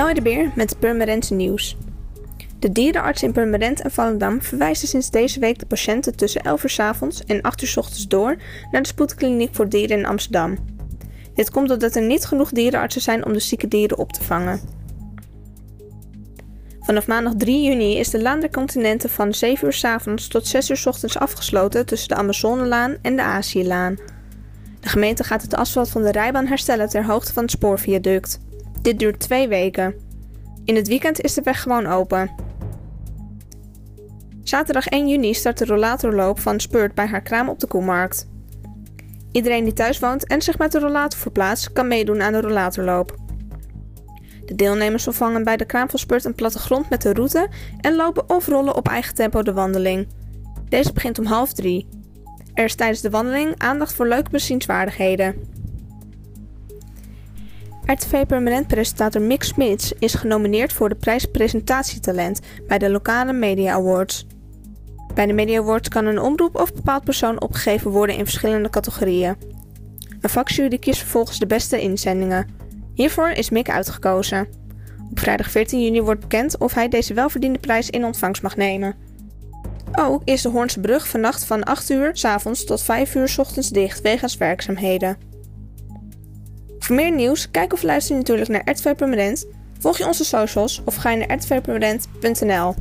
Ellie de Beer met Purmerendse nieuws. De dierenarts in Purmerend en Volendam verwijzen sinds deze week de patiënten tussen 11 uur s avonds en 8 uur s ochtends door naar de spoedkliniek voor dieren in Amsterdam. Dit komt doordat er niet genoeg dierenartsen zijn om de zieke dieren op te vangen. Vanaf maandag 3 juni is de Laan der Continenten van 7 uur s avonds tot 6 uur s ochtends afgesloten tussen de Amazonelaan en de Aziëlaan. De gemeente gaat het asfalt van de rijbaan herstellen ter hoogte van het spoorviaduct. Dit duurt twee weken. In het weekend is de weg gewoon open. Zaterdag 1 juni start de rollatorloop van Spurt bij haar kraam op de Koemarkt. Iedereen die thuis woont en zich met de rollator verplaatst, kan meedoen aan de rollatorloop. De deelnemers vervangen bij de kraam van Spurt een plattegrond met de route en lopen of rollen op eigen tempo de wandeling. Deze begint om half drie. Er is tijdens de wandeling aandacht voor leuke bezienswaardigheden. RTV Permanent presentator Mick Smits is genomineerd voor de prijs Presentatietalent bij de lokale Media Awards. Bij de Media Awards kan een omroep of bepaald persoon opgegeven worden in verschillende categorieën. Een vakjury kiest vervolgens de beste inzendingen. Hiervoor is Mick uitgekozen. Op vrijdag 14 juni wordt bekend of hij deze welverdiende prijs in ontvangst mag nemen. Ook is de Hoornse brug vannacht van 8 uur s avonds tot 5 uur s ochtends dicht wegens werkzaamheden. Voor meer nieuws, kijk of luister natuurlijk naar RTV Permanent, volg je onze socials of ga je naar rtvpermanent.nl.